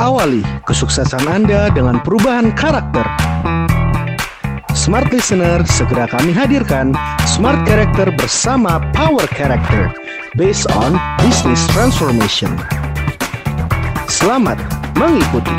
Awali kesuksesan Anda dengan perubahan karakter. Smart Listener, segera kami hadirkan Smart Character bersama Power Character based on Business Transformation. Selamat mengikuti.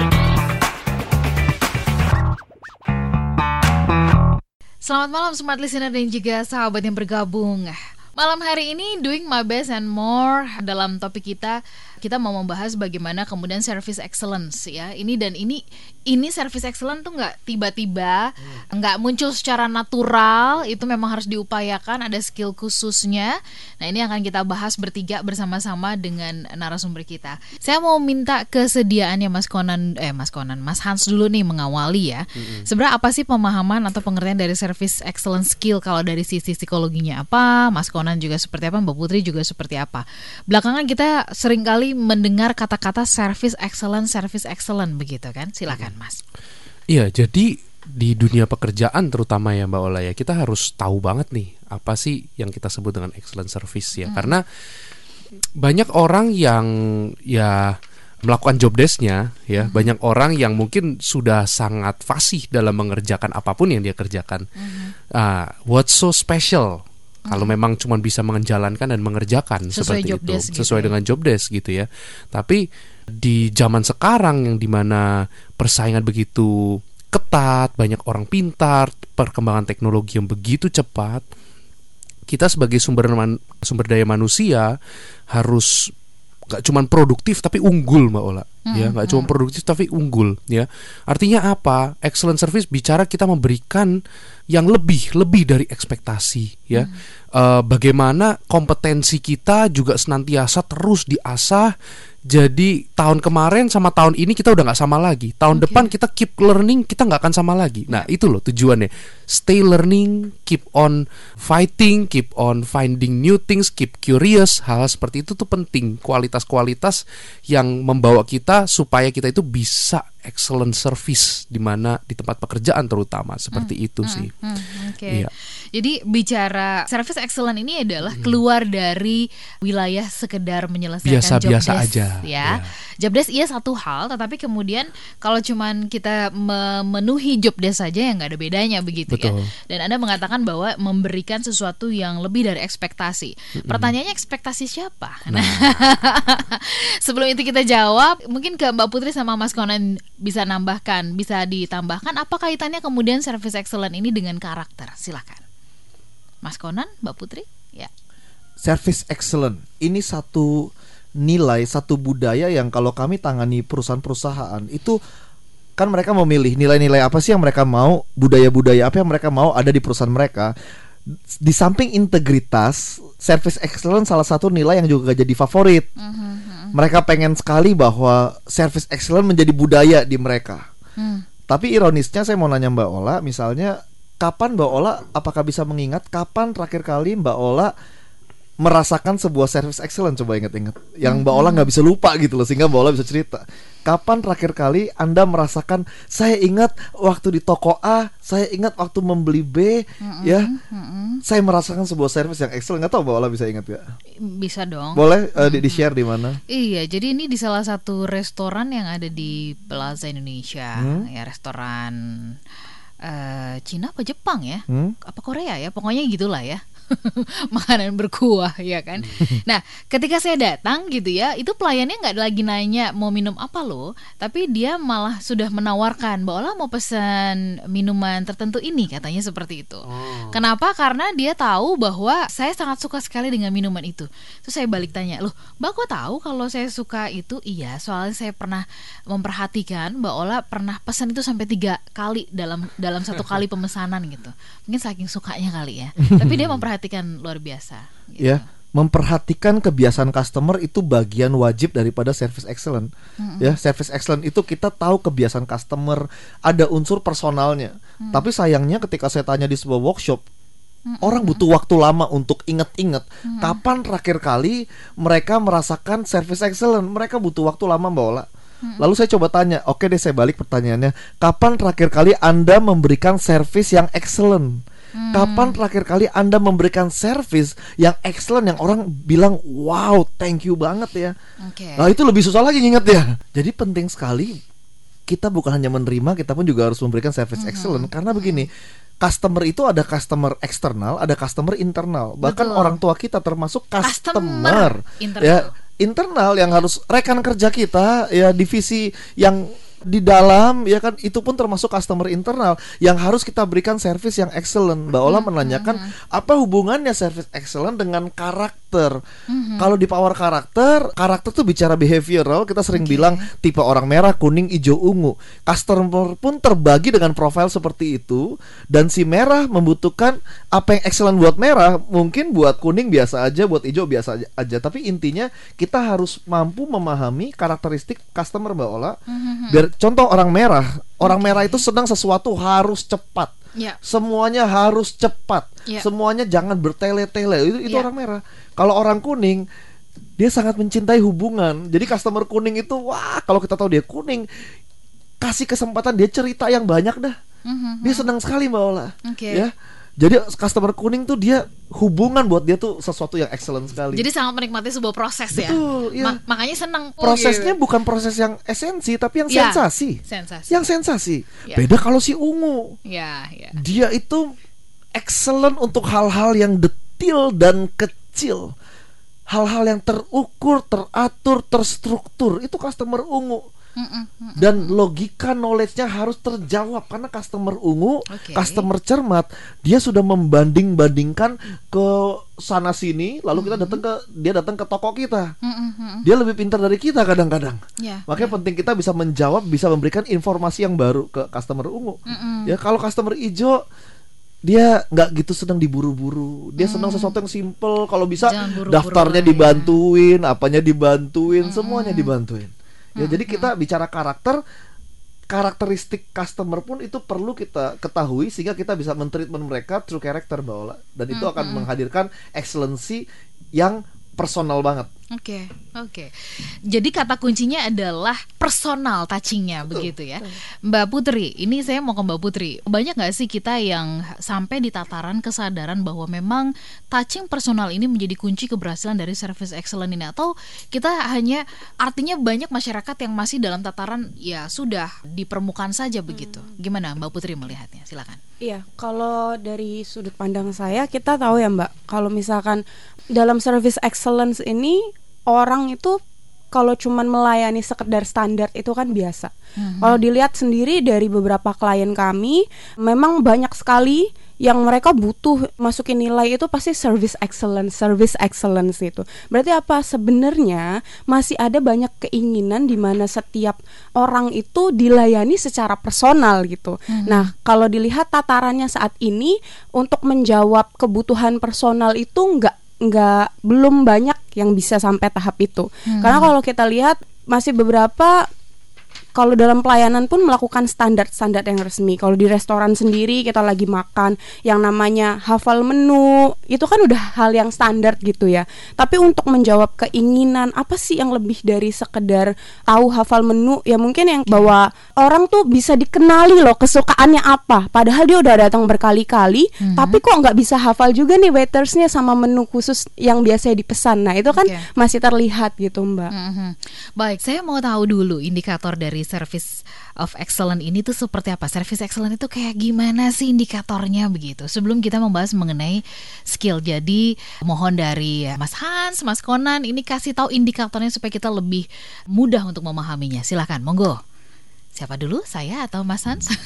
Selamat malam Smart Listener dan juga sahabat yang bergabung. Malam hari ini doing my best and more dalam topik kita kita mau membahas bagaimana kemudian service excellence ya. Ini dan ini ini service excellence tuh nggak tiba-tiba nggak hmm. muncul secara natural itu memang harus diupayakan ada skill khususnya. Nah ini akan kita bahas bertiga bersama-sama dengan narasumber kita. Saya mau minta kesediaannya Mas Konan eh Mas Konan Mas Hans dulu nih mengawali ya. Hmm. sebenarnya apa sih pemahaman atau pengertian dari service excellence skill? Kalau dari sisi psikologinya apa? Mas Konan juga seperti apa? Mbak Putri juga seperti apa? Belakangan kita sering kali mendengar kata-kata service excellent, service excellent begitu kan? Silakan, Mas. Iya, jadi di dunia pekerjaan terutama ya Mbak Ola ya, kita harus tahu banget nih apa sih yang kita sebut dengan excellent service ya. Hmm. Karena banyak orang yang ya melakukan job desknya ya hmm. banyak orang yang mungkin sudah sangat fasih dalam mengerjakan apa pun yang dia kerjakan. Hmm. Uh, what's so special kalau hmm. memang cuma bisa menjalankan dan mengerjakan sesuai seperti itu sesuai gitu ya. dengan job desk gitu ya. Tapi di zaman sekarang yang di mana persaingan begitu ketat, banyak orang pintar, perkembangan teknologi yang begitu cepat, kita sebagai sumber man, sumber daya manusia harus gak cuma produktif tapi unggul mbak Ola hmm, ya nggak hmm. cuma produktif tapi unggul ya artinya apa excellent service bicara kita memberikan yang lebih lebih dari ekspektasi ya hmm. uh, bagaimana kompetensi kita juga senantiasa terus diasah jadi tahun kemarin sama tahun ini kita udah nggak sama lagi. Tahun okay. depan kita keep learning, kita nggak akan sama lagi. Nah itu loh tujuannya. Stay learning, keep on fighting, keep on finding new things, keep curious. Hal, -hal seperti itu tuh penting. Kualitas-kualitas yang membawa kita supaya kita itu bisa excellent service di mana di tempat pekerjaan terutama seperti hmm, itu hmm, sih. Hmm, Okay. Iya. Jadi bicara service excellent ini adalah hmm. keluar dari wilayah sekedar menyelesaikan biasa, job biasa desk aja, ya. ya. Job desk iya satu hal, tetapi kemudian kalau cuman kita memenuhi job desk saja yang nggak ada bedanya begitu ya. Betul. ya. Dan Anda mengatakan bahwa memberikan sesuatu yang lebih dari ekspektasi. Hmm. Pertanyaannya ekspektasi siapa? Nah. Sebelum itu kita jawab, mungkin ke Mbak Putri sama Mas Konan bisa nambahkan, bisa ditambahkan apa kaitannya kemudian service excellent ini dengan karakter? Silakan. Mas Konan, Mbak Putri? Ya. Service excellent ini satu nilai, satu budaya yang kalau kami tangani perusahaan-perusahaan itu kan mereka memilih nilai-nilai apa sih yang mereka mau, budaya-budaya apa yang mereka mau ada di perusahaan mereka. Di samping integritas, service excellent salah satu nilai yang juga jadi favorit. Uh -huh mereka pengen sekali bahwa service excellent menjadi budaya di mereka. Hmm. Tapi ironisnya saya mau nanya Mbak Ola, misalnya kapan Mbak Ola apakah bisa mengingat kapan terakhir kali Mbak Ola merasakan sebuah service excellent coba ingat-ingat. Yang Mbak Ola nggak bisa lupa gitu loh sehingga Mbak Ola bisa cerita. Kapan terakhir kali Anda merasakan saya ingat waktu di toko A saya ingat waktu membeli B mm-hmm, ya? mm-hmm. saya merasakan sebuah service yang excellent. Nggak tahu Mbak Ola bisa ingat ya bisa dong. Boleh uh, di, di share di mana? Iya jadi ini di salah satu restoran yang ada di Plaza Indonesia. Hmm? ya restoran uh, Cina apa Jepang ya? Hmm? apa Korea ya? Pokoknya gitulah ya makanan berkuah ya kan. nah, ketika saya datang gitu ya, itu pelayannya nggak lagi nanya mau minum apa loh, tapi dia malah sudah menawarkan, Ola mau pesan minuman tertentu ini katanya seperti itu. Oh. Kenapa? Karena dia tahu bahwa saya sangat suka sekali dengan minuman itu. Terus saya balik tanya, loh, Mbak kok tahu kalau saya suka itu? Iya, soalnya saya pernah memperhatikan Mbak Ola pernah pesan itu sampai tiga kali dalam dalam satu kali pemesanan gitu. Mungkin saking sukanya kali ya. Tapi dia memperhatikan memperhatikan luar biasa. Gitu. Ya, memperhatikan kebiasaan customer itu bagian wajib daripada service excellent. Mm-hmm. Ya, service excellent itu kita tahu kebiasaan customer, ada unsur personalnya. Mm-hmm. Tapi sayangnya ketika saya tanya di sebuah workshop, mm-hmm. orang butuh waktu lama untuk inget-inget mm-hmm. kapan terakhir kali mereka merasakan service excellent. Mereka butuh waktu lama, Mbak Ola. Lalu saya coba tanya, oke deh saya balik pertanyaannya, kapan terakhir kali Anda memberikan service yang excellent? Kapan terakhir kali Anda memberikan service yang excellent yang orang bilang wow, thank you banget ya. Oke. Nah, itu lebih susah lagi ingat ya. Jadi penting sekali kita bukan hanya menerima, kita pun juga harus memberikan service excellent karena begini, customer itu ada customer eksternal, ada customer internal. Bahkan Betul. orang tua kita termasuk Customer customer, internal. ya internal yang harus rekan kerja kita ya divisi yang di dalam ya kan itu pun termasuk customer internal yang harus kita berikan service yang excellent. Mbak Ola menanyakan apa hubungannya service excellent dengan karakter. Kalau di power karakter, karakter tuh bicara behavioral, kita sering bilang tipe orang merah, kuning, hijau, ungu. Customer pun terbagi dengan profil seperti itu dan si merah membutuhkan apa yang excellent buat merah, mungkin buat kuning biasa aja, buat hijau biasa aja, aja. Tapi intinya kita harus mampu memahami karakteristik customer Mbak Ola. Biar contoh orang merah, orang merah itu sedang sesuatu harus cepat. Ya. Semuanya harus cepat. Ya. Semuanya jangan bertele-tele. Itu itu Ya. orang merah. Kalau orang kuning dia sangat mencintai hubungan. Jadi customer kuning itu wah, kalau kita tahu dia kuning kasih kesempatan dia cerita yang banyak dah. Mhm. Dia senang sekali Mbak Ola. Oke. Ya. Jadi customer kuning tuh dia hubungan buat dia tuh sesuatu yang excellent sekali. Jadi sangat menikmati sebuah proses ya. Betul, iya. Ma- makanya senang. Oh, prosesnya gitu. bukan proses yang esensi tapi yang Ya, sensasi. Sensasi. Yang sensasi. Ya. Beda kalau si ungu. Ya, ya. Dia itu excellent untuk hal-hal yang detil dan kecil. Hal-hal yang terukur, teratur, terstruktur. Itu customer ungu. Mm-mm, mm. Dan logika knowledge-nya harus terjawab karena customer ungu, Oke. customer cermat, dia sudah membanding-bandingkan ke sana sini, lalu kita datang ke dia datang ke toko kita. Dia lebih pintar dari kita kadang-kadang. Ya. Makanya penting kita bisa menjawab, bisa memberikan informasi yang baru ke customer ungu. Ya kalau customer hijau dia nggak gitu sedang diburu-buru. Dia senang sesuatu yang simple. Kalau bisa Hmm. Jangan buru-buru daftarnya ya. dibantuin, apanya dibantuin, semuanya dibantuin. Ya jadi Hmm. kita bicara karakter karakteristik customer pun itu perlu kita ketahui sehingga kita bisa mentreatment mereka true character Mbak Ola dan itu Hmm, akan menghadirkan excellency yang personal banget. Oke, oke. Jadi kata kuncinya adalah personal touchingnya begitu ya, Mbak Putri. Ini saya mau ke Mbak Putri. Banyak nggak sih kita yang sampai di tataran kesadaran bahwa memang touching personal ini menjadi kunci keberhasilan dari service excellent ini, atau kita hanya artinya banyak masyarakat yang masih dalam tataran ya sudah di permukaan saja begitu. Gimana Mbak Putri melihatnya? Silakan. Iya, kalau dari sudut pandang saya kita tahu ya Mbak, kalau misalkan dalam service excellence ini orang itu kalau cuman melayani sekedar standar itu kan biasa. Kalau dilihat sendiri dari beberapa klien kami, memang banyak sekali yang mereka butuh masukin nilai itu pasti service excellence, service excellence itu. Berarti apa? Sebenarnya masih ada banyak keinginan di mana setiap orang itu dilayani secara personal gitu. Nah, kalau dilihat tatarannya saat ini untuk menjawab kebutuhan personal itu nggak nggak belum banyak yang bisa sampai tahap itu. Karena kalau kita lihat masih beberapa kalau dalam pelayanan pun melakukan standar-standar yang resmi. Kalau di restoran sendiri kita lagi makan yang namanya hafal menu, itu kan udah hal yang standar gitu ya. Tapi untuk menjawab keinginan apa sih yang lebih dari sekedar tahu hafal menu, ya mungkin yang bahwa orang tuh bisa dikenali loh kesukaannya apa. Padahal dia udah datang berkali-kali, tapi kok nggak bisa hafal juga nih waitersnya sama menu khusus yang biasa dipesan. Nah itu kan Oke. masih terlihat gitu mbak. Mhm. Baik, saya mau tahu dulu indikator dari service of excellent ini tuh seperti apa? Service excellent itu kayak gimana sih indikatornya begitu? Sebelum kita membahas mengenai skill, jadi mohon dari Mas Hans, Mas Konan, ini kasih tahu indikatornya supaya kita lebih mudah untuk memahaminya. Silakan, monggo. Siapa dulu? Saya atau Mas Hans?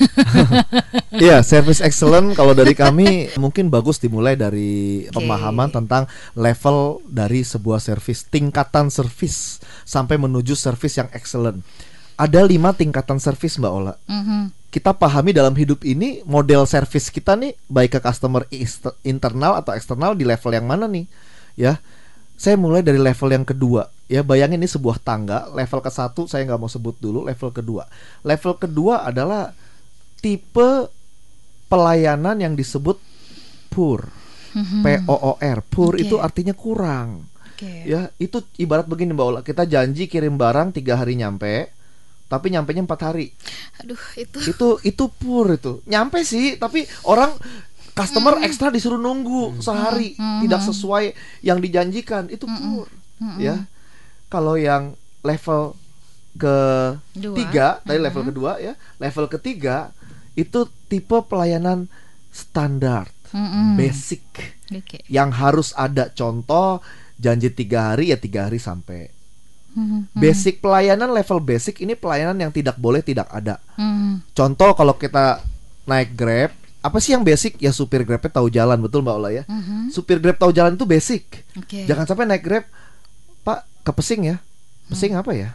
Iya, service excellent kalau dari kami mungkin bagus dimulai dari Oke. pemahaman tentang level dari sebuah service, tingkatan service sampai menuju service yang excellent. Ada lima tingkatan service Mbak Ola. Mhm. Kita pahami dalam hidup ini model service kita nih baik ke customer internal atau eksternal di level yang mana nih? Ya, saya mulai dari level yang kedua. Ya, bayangin ini sebuah tangga. Level ke satu saya nggak mau sebut dulu. Level kedua. Level kedua adalah tipe pelayanan yang disebut poor. P O O R. Poor Oke. itu artinya kurang. Oke. Ya, itu ibarat begini Mbak Ola. Kita janji kirim barang tiga hari nyampe, tapi nyampenya empat hari. Aduh, itu. Itu itu pur itu. Nyampe sih tapi orang customer ekstra disuruh nunggu sehari. Tidak sesuai yang dijanjikan. Itu poor ya. Kalau yang level ketiga tadi level kedua ya. Level ketiga itu tipe pelayanan standar. Mm-mm. basic. Oke. yang harus ada contoh janji tiga hari ya tiga hari sampai Mhm. basic pelayanan level basic ini pelayanan yang tidak boleh tidak ada Mhm. contoh kalau kita naik grab apa sih yang basic ya supir grabnya tahu jalan betul mbak Ola ya Mhm. supir grab tahu jalan itu basic Oke. jangan sampai naik grab pak ke pesing ya pesing Hmm. apa ya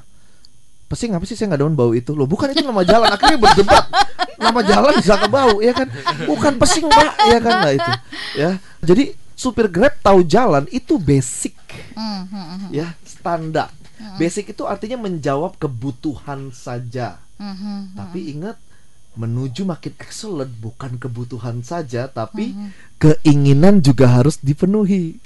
pesing apa sih saya nggak demen bau itu loh bukan itu nama jalan akhirnya berdebat nama jalan bisa ke bau ya kan bukan pesing mbak ya kan nah itu ya jadi supir grab tahu jalan itu basic Mhm. Mhm. ya standar basic itu artinya menjawab kebutuhan saja. Mhm. tapi ingat menuju makin excellent bukan kebutuhan saja tapi keinginan juga harus dipenuhi.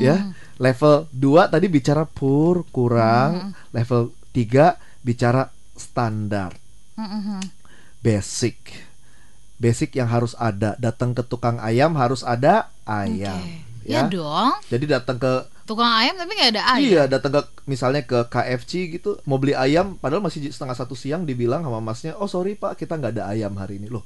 Ya level 2 tadi bicara pur kurang. Level 3 bicara standar. Mhm. basic. Basic yang harus ada. Datang ke tukang ayam harus ada ayam. Oke. Ya dong. jadi datang ke Tukang ayam tapi nggak ada ayam. Iya, datang ke misalnya ke KFC gitu, mau beli ayam, padahal masih setengah satu siang dibilang sama masnya, oh sorry pak, kita nggak ada ayam hari ini loh.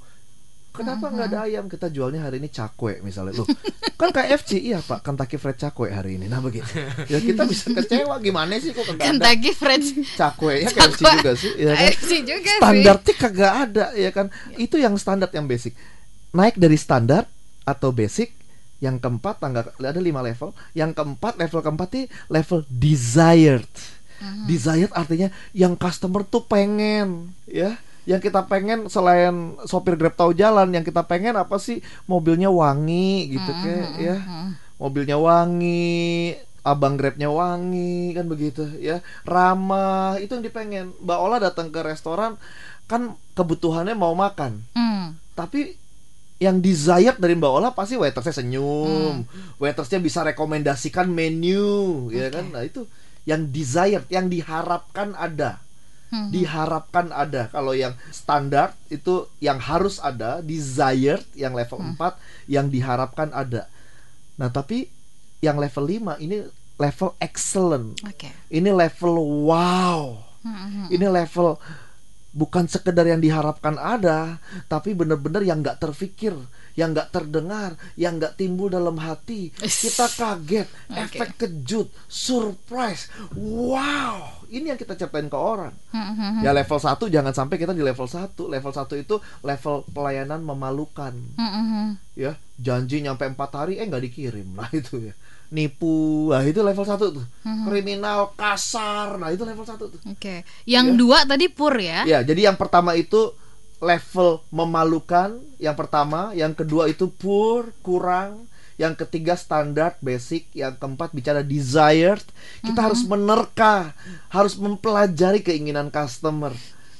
Kenapa nggak ada ayam? Kita jualnya hari ini cakwe misalnya loh. Kan KFC iya pak, Kentucky Fried Cakwe hari ini. Nah begitu. Ya kita bisa kecewa gimana sih kok ada Kentucky Fried cakwe ya KFC Cakwe. juga sih, ya kan? KFC juga sih. Standarnya kagak ada ya kan. Itu yang standar yang basic. Naik dari standar atau basic yang keempat tangga ada lima level. Yang keempat level keempat ini level desired. Desired artinya yang customer tuh pengen ya. Yang kita pengen selain sopir grab tahu jalan yang kita pengen apa sih? Mobilnya wangi gitu kayak ya. mobilnya wangi abang grabnya wangi kan begitu ya. Ramah itu yang dipengen. Mbak Ola datang ke restoran kan kebutuhannya mau makan. Hmm. tapi yang desired dari Mbak Ola pasti waitersnya senyum, waitersnya bisa rekomendasikan menu, ya kan? Nah itu yang desired, yang diharapkan ada, Hmm. diharapkan ada. Kalau yang standar itu yang harus ada, desired yang level 4 yang diharapkan ada. Nah tapi yang level 5 ini level excellent, Oke. ini level wow. Hmm. Ini level bukan sekedar yang diharapkan ada, tapi benar-benar yang nggak terfikir, yang nggak terdengar, yang nggak timbul dalam hati. Kita kaget, efek kejut, surprise, wow. Ini yang kita ceritain ke orang. Hmm. Ya level 1 jangan sampai kita di level 1. Level 1 itu level pelayanan memalukan. Hmm. Ya, janji nyampe 4 hari eh nggak dikirim. Nah itu ya. Nipu. Nah itu level 1 tuh. Kriminal kasar. Nah itu level 1 tuh. Oke. Yang dua tadi pur ya. Ya, jadi yang pertama itu level memalukan, yang pertama, yang kedua itu poor, kurang, yang ketiga standar, basic, yang keempat bicara desired. Kita harus menerka, harus mempelajari keinginan customer.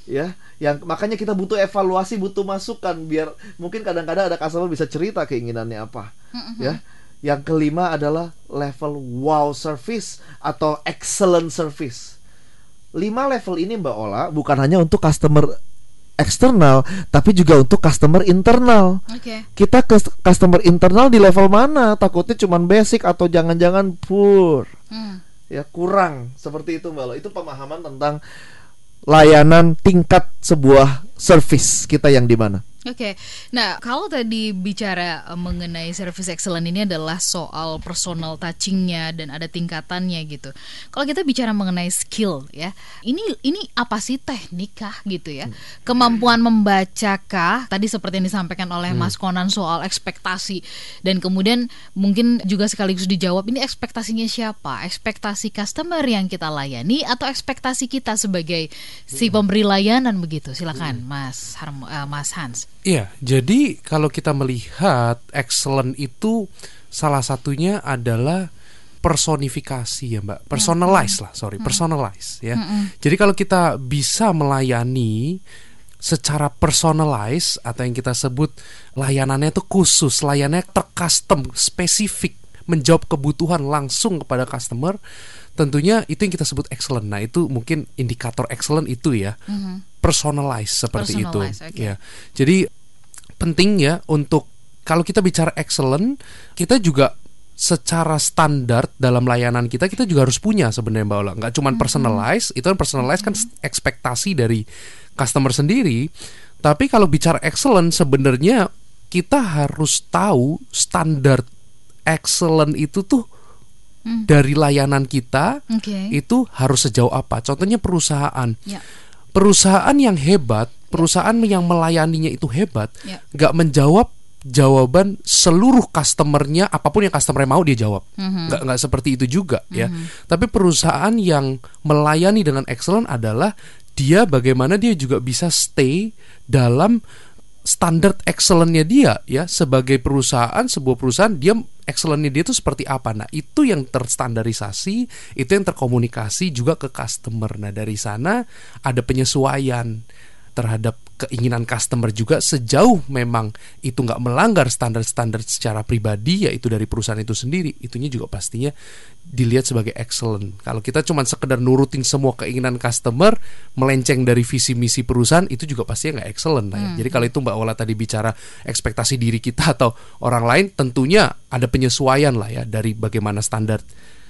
Ya, yang makanya kita butuh evaluasi, butuh masukan biar mungkin kadang-kadang ada customer bisa cerita keinginannya apa. Ya. Yang kelima adalah level wow service atau excellent service lima level ini Mbak Ola bukan hanya untuk customer eksternal tapi juga untuk customer internal. Oke. Kita ke customer internal di level mana? Takutnya cuman basic atau jangan-jangan poor. Hmm. Ya kurang seperti itu Mbak Ola. Itu pemahaman tentang layanan tingkat sebuah service kita yang di mana? Oke, nah kalau tadi bicara eh, mengenai service excellent ini adalah soal personal touchingnya dan ada tingkatannya gitu. Kalau kita bicara mengenai skill ya, ini ini apa sih teknik kah gitu ya? Kemampuan membacakah? Tadi seperti yang disampaikan oleh Mas Konan soal ekspektasi dan kemudian mungkin juga sekaligus dijawab ini ekspektasinya siapa? Ekspektasi customer yang kita layani atau ekspektasi kita sebagai si pemberi layanan begitu? Silakan Mas Harmo, eh, Mas Hans. Iya, jadi kalau kita melihat excellent itu salah satunya adalah personifikasi ya Mbak, personalize lah, sorry, personalize ya. Jadi kalau kita bisa melayani secara personalize atau yang kita sebut layanannya itu khusus, layanannya tercustom, spesifik, menjawab kebutuhan langsung kepada customer, tentunya itu yang kita sebut excellent. Nah, itu mungkin indikator excellent itu ya. Personalize seperti Personalize, itu. oke. Ya. Jadi penting ya untuk kalau kita bicara excellent, kita juga secara standar dalam layanan kita kita juga harus punya sebenarnya Mbak Ola. Nggak cuma personalize, itu kan personalize kan ekspektasi dari customer sendiri. Tapi kalau bicara excellent sebenarnya kita harus tahu standar excellent itu tuh dari layanan kita Oke. itu harus sejauh apa. Contohnya perusahaan. Ya. Perusahaan yang hebat, perusahaan yang melayaninya itu hebat, Ya. nggak menjawab jawaban seluruh customernya apa pun yang customer mau dia jawab Mhm. nggak nggak seperti itu juga ya tapi perusahaan yang melayani dengan excellent adalah dia bagaimana dia juga bisa stay dalam standar excellentnya dia ya sebagai perusahaan sebuah perusahaan dia excellentnya dia itu seperti apa? Nah itu yang terstandarisasi itu yang terkomunikasi juga ke customer. Nah dari sana ada penyesuaian terhadap keinginan customer juga sejauh memang itu nggak melanggar standar-standar secara pribadi yaitu dari perusahaan itu sendiri. Itunya juga pastinya dilihat sebagai excellent. Kalau kita cuma sekedar nurutin semua keinginan customer melenceng dari visi misi perusahaan itu juga pastinya nggak excellent. Lah ya. jadi kalau itu mbak Ola tadi bicara ekspektasi diri kita atau orang lain tentunya ada penyesuaian lah ya dari bagaimana standar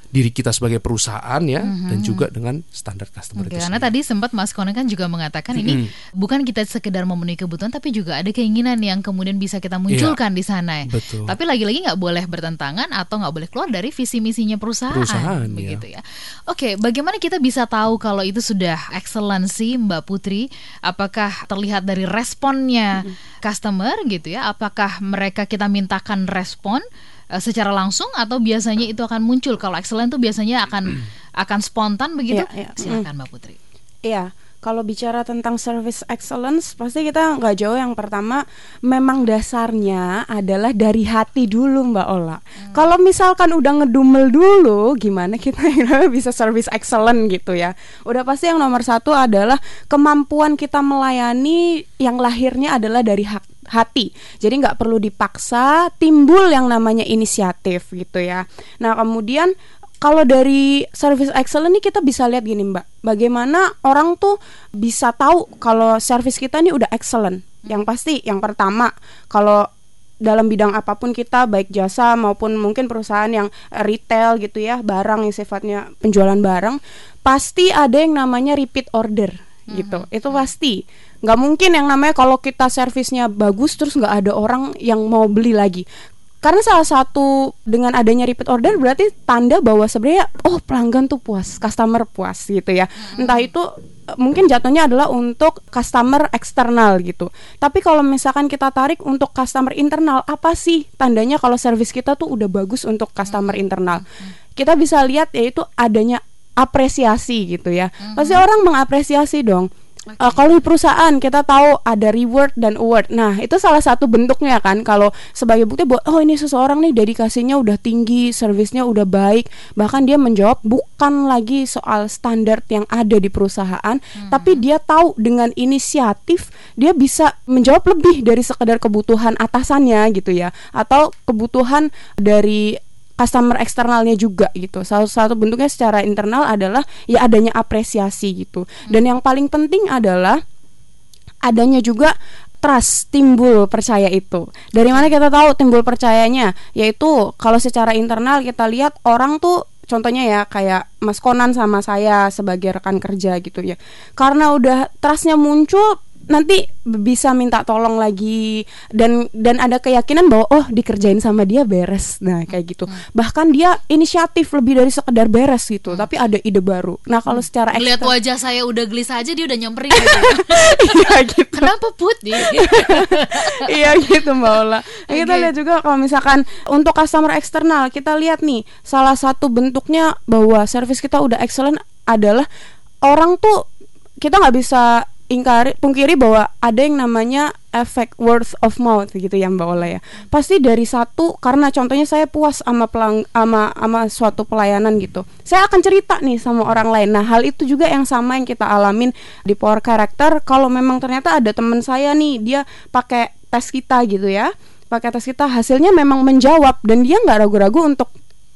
diri kita sebagai perusahaan ya dan juga dengan standar customer Oke, itu karena sendiri. tadi sempat Mas Kone kan juga mengatakan ini bukan kita sekedar memenuhi kebutuhan tapi juga ada keinginan yang kemudian bisa kita munculkan di sana. ya. Iya. betul. Tapi lagi-lagi nggak boleh bertentangan atau nggak boleh keluar dari visi misinya perusahaan, Perusahaan, ya. begitu ya. Oke, bagaimana kita bisa tahu kalau itu sudah excellency Mbak Putri? Apakah terlihat dari responnya customer gitu ya? Apakah mereka kita mintakan respon? Eh, secara langsung atau biasanya itu akan muncul? Kalau excellent itu biasanya akan akan spontan begitu? Iya, iya. silakan Mbak Putri. Iya, kalau bicara tentang service excellence, pasti kita nggak jauh. Yang pertama memang dasarnya adalah dari hati dulu Mbak Ola. Kalau misalkan udah ngedumel dulu, gimana kita bisa service excellent gitu ya? Udah pasti yang nomor satu adalah kemampuan kita melayani yang lahirnya adalah dari hak hati. Jadi nggak perlu dipaksa, timbul yang namanya inisiatif gitu ya. Nah kemudian kalau dari service excellent nih kita bisa lihat gini Mbak, bagaimana orang tuh bisa tahu kalau service kita nih udah excellent. Yang pasti yang pertama kalau dalam bidang apa pun kita baik jasa maupun mungkin perusahaan yang retail gitu ya, barang yang sifatnya penjualan barang, pasti ada yang namanya repeat order gitu. Itu pasti. Nggak mungkin yang namanya kalau kita servisnya bagus terus nggak ada orang yang mau beli lagi karena salah satu dengan adanya repeat order berarti tanda bahwa sebenarnya oh pelanggan tuh puas, customer puas gitu ya. Entah itu eh, mungkin jatuhnya adalah untuk customer eksternal gitu. Tapi kalau misalkan kita tarik untuk customer internal, apa sih tandanya kalau service kita tuh udah bagus untuk customer internal? Kita bisa lihat yaitu adanya apresiasi gitu ya. Pasti orang mengapresiasi dong. Uh, kalau di perusahaan kita tahu ada reward dan award. Nah, itu salah satu bentuknya kan kalau sebagai bukti bahwa oh ini seseorang nih dedikasinya udah tinggi, servisnya udah baik, bahkan dia menjawab bukan lagi soal standar yang ada di perusahaan, tapi dia tahu dengan inisiatif dia bisa menjawab lebih dari sekedar kebutuhan atasannya gitu ya. Atau kebutuhan dari customer eksternalnya juga gitu. Salah satu bentuknya secara internal adalah ya adanya apresiasi gitu. Dan yang paling penting adalah adanya juga trust timbul percaya itu. Dari mana kita tahu timbul percayanya? Yaitu kalau secara internal kita lihat orang tuh contohnya ya kayak Mas Konan sama saya sebagai rekan kerja gitu ya. Karena udah trustnya muncul nanti bisa minta tolong lagi dan dan ada keyakinan bahwa oh dikerjain sama dia beres. Nah kayak gitu. Bahkan dia inisiatif lebih dari sekedar beres gitu tapi ada ide baru. Nah kalau secara lihat ekstern- wajah saya udah gelisah aja dia udah nyamperin gitu. iya gitu. Kenapa putih iya gitu Mbak Ola. Nah, Kita lihat juga kalau misalkan untuk customer eksternal kita lihat nih salah satu bentuknya bahwa service kita udah excellent adalah orang tuh kita nggak bisa ingkari pungkiri bahwa ada yang namanya efek word of mouth gitu ya Mbak Ola ya. Pasti dari satu karena contohnya saya puas sama pelang sama sama suatu pelayanan gitu. Saya akan cerita nih sama orang lain. Nah, hal itu juga yang sama yang kita alamin di Power Character kalau memang ternyata ada teman saya nih dia pakai tes kita gitu ya. Pakai tes kita hasilnya memang menjawab dan dia nggak ragu-ragu untuk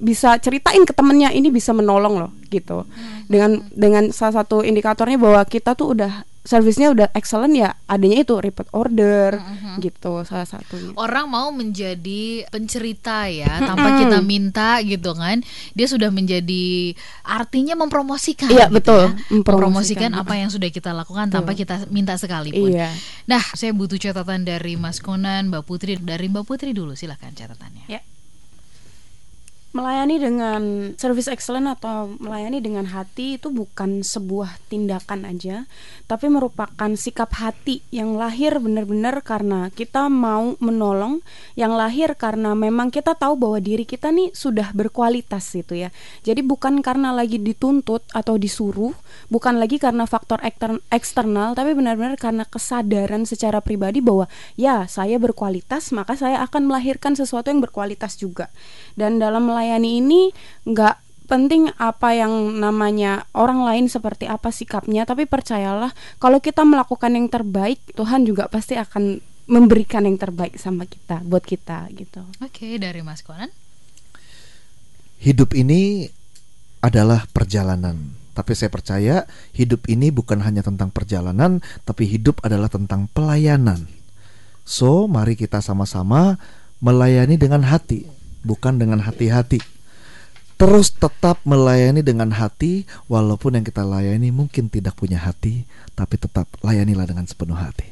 bisa ceritain ke temennya ini bisa menolong loh gitu dengan dengan salah satu indikatornya bahwa kita tuh udah servisnya udah excellent ya adanya itu repeat order gitu salah satunya. Orang mau menjadi pencerita ya tanpa kita minta gitu kan. Dia sudah menjadi artinya mempromosikan. Iya, gitu betul. ya. Mempromosikan. Mempromosikan apa yang sudah kita lakukan tanpa kita minta sekalipun. Iya. Nah, saya butuh catatan dari Mas Konan, Mbak Putri. Dari Mbak Putri dulu silahkan catatannya. Ya. Melayani dengan service excellent atau melayani dengan hati itu bukan sebuah tindakan aja, tapi merupakan sikap hati yang lahir benar-benar karena kita mau menolong, yang lahir karena memang kita tahu bahwa diri kita nih sudah berkualitas gitu ya. Jadi bukan karena lagi dituntut atau disuruh, bukan lagi karena faktor eksternal, tapi benar-benar karena kesadaran secara pribadi bahwa ya saya berkualitas, maka saya akan melahirkan sesuatu yang berkualitas juga. Dan dalam ini nggak penting apa yang namanya orang lain seperti apa sikapnya, tapi percayalah kalau kita melakukan yang terbaik, Tuhan juga pasti akan memberikan yang terbaik sama kita, buat kita gitu. Oke, dari Mas Konan. Hidup ini adalah perjalanan. Tapi saya percaya hidup ini bukan hanya tentang perjalanan, tapi hidup adalah tentang pelayanan. So, mari kita sama-sama melayani dengan hati, bukan dengan hati-hati. Terus tetap melayani dengan hati, walaupun yang kita layani mungkin tidak punya hati, tapi tetap layanilah dengan sepenuh hati.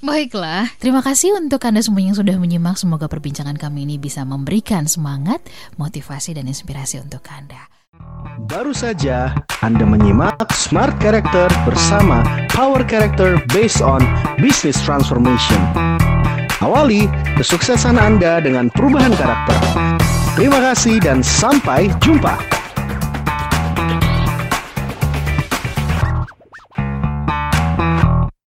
Baiklah, terima kasih untuk Anda semua yang sudah menyimak. Semoga perbincangan kami ini bisa memberikan semangat, motivasi, dan inspirasi untuk Anda. Baru saja Anda menyimak Smart Character bersama Power Character based on Business Transformation. Awali kesuksesan Anda dengan perubahan karakter. Terima kasih dan sampai jumpa.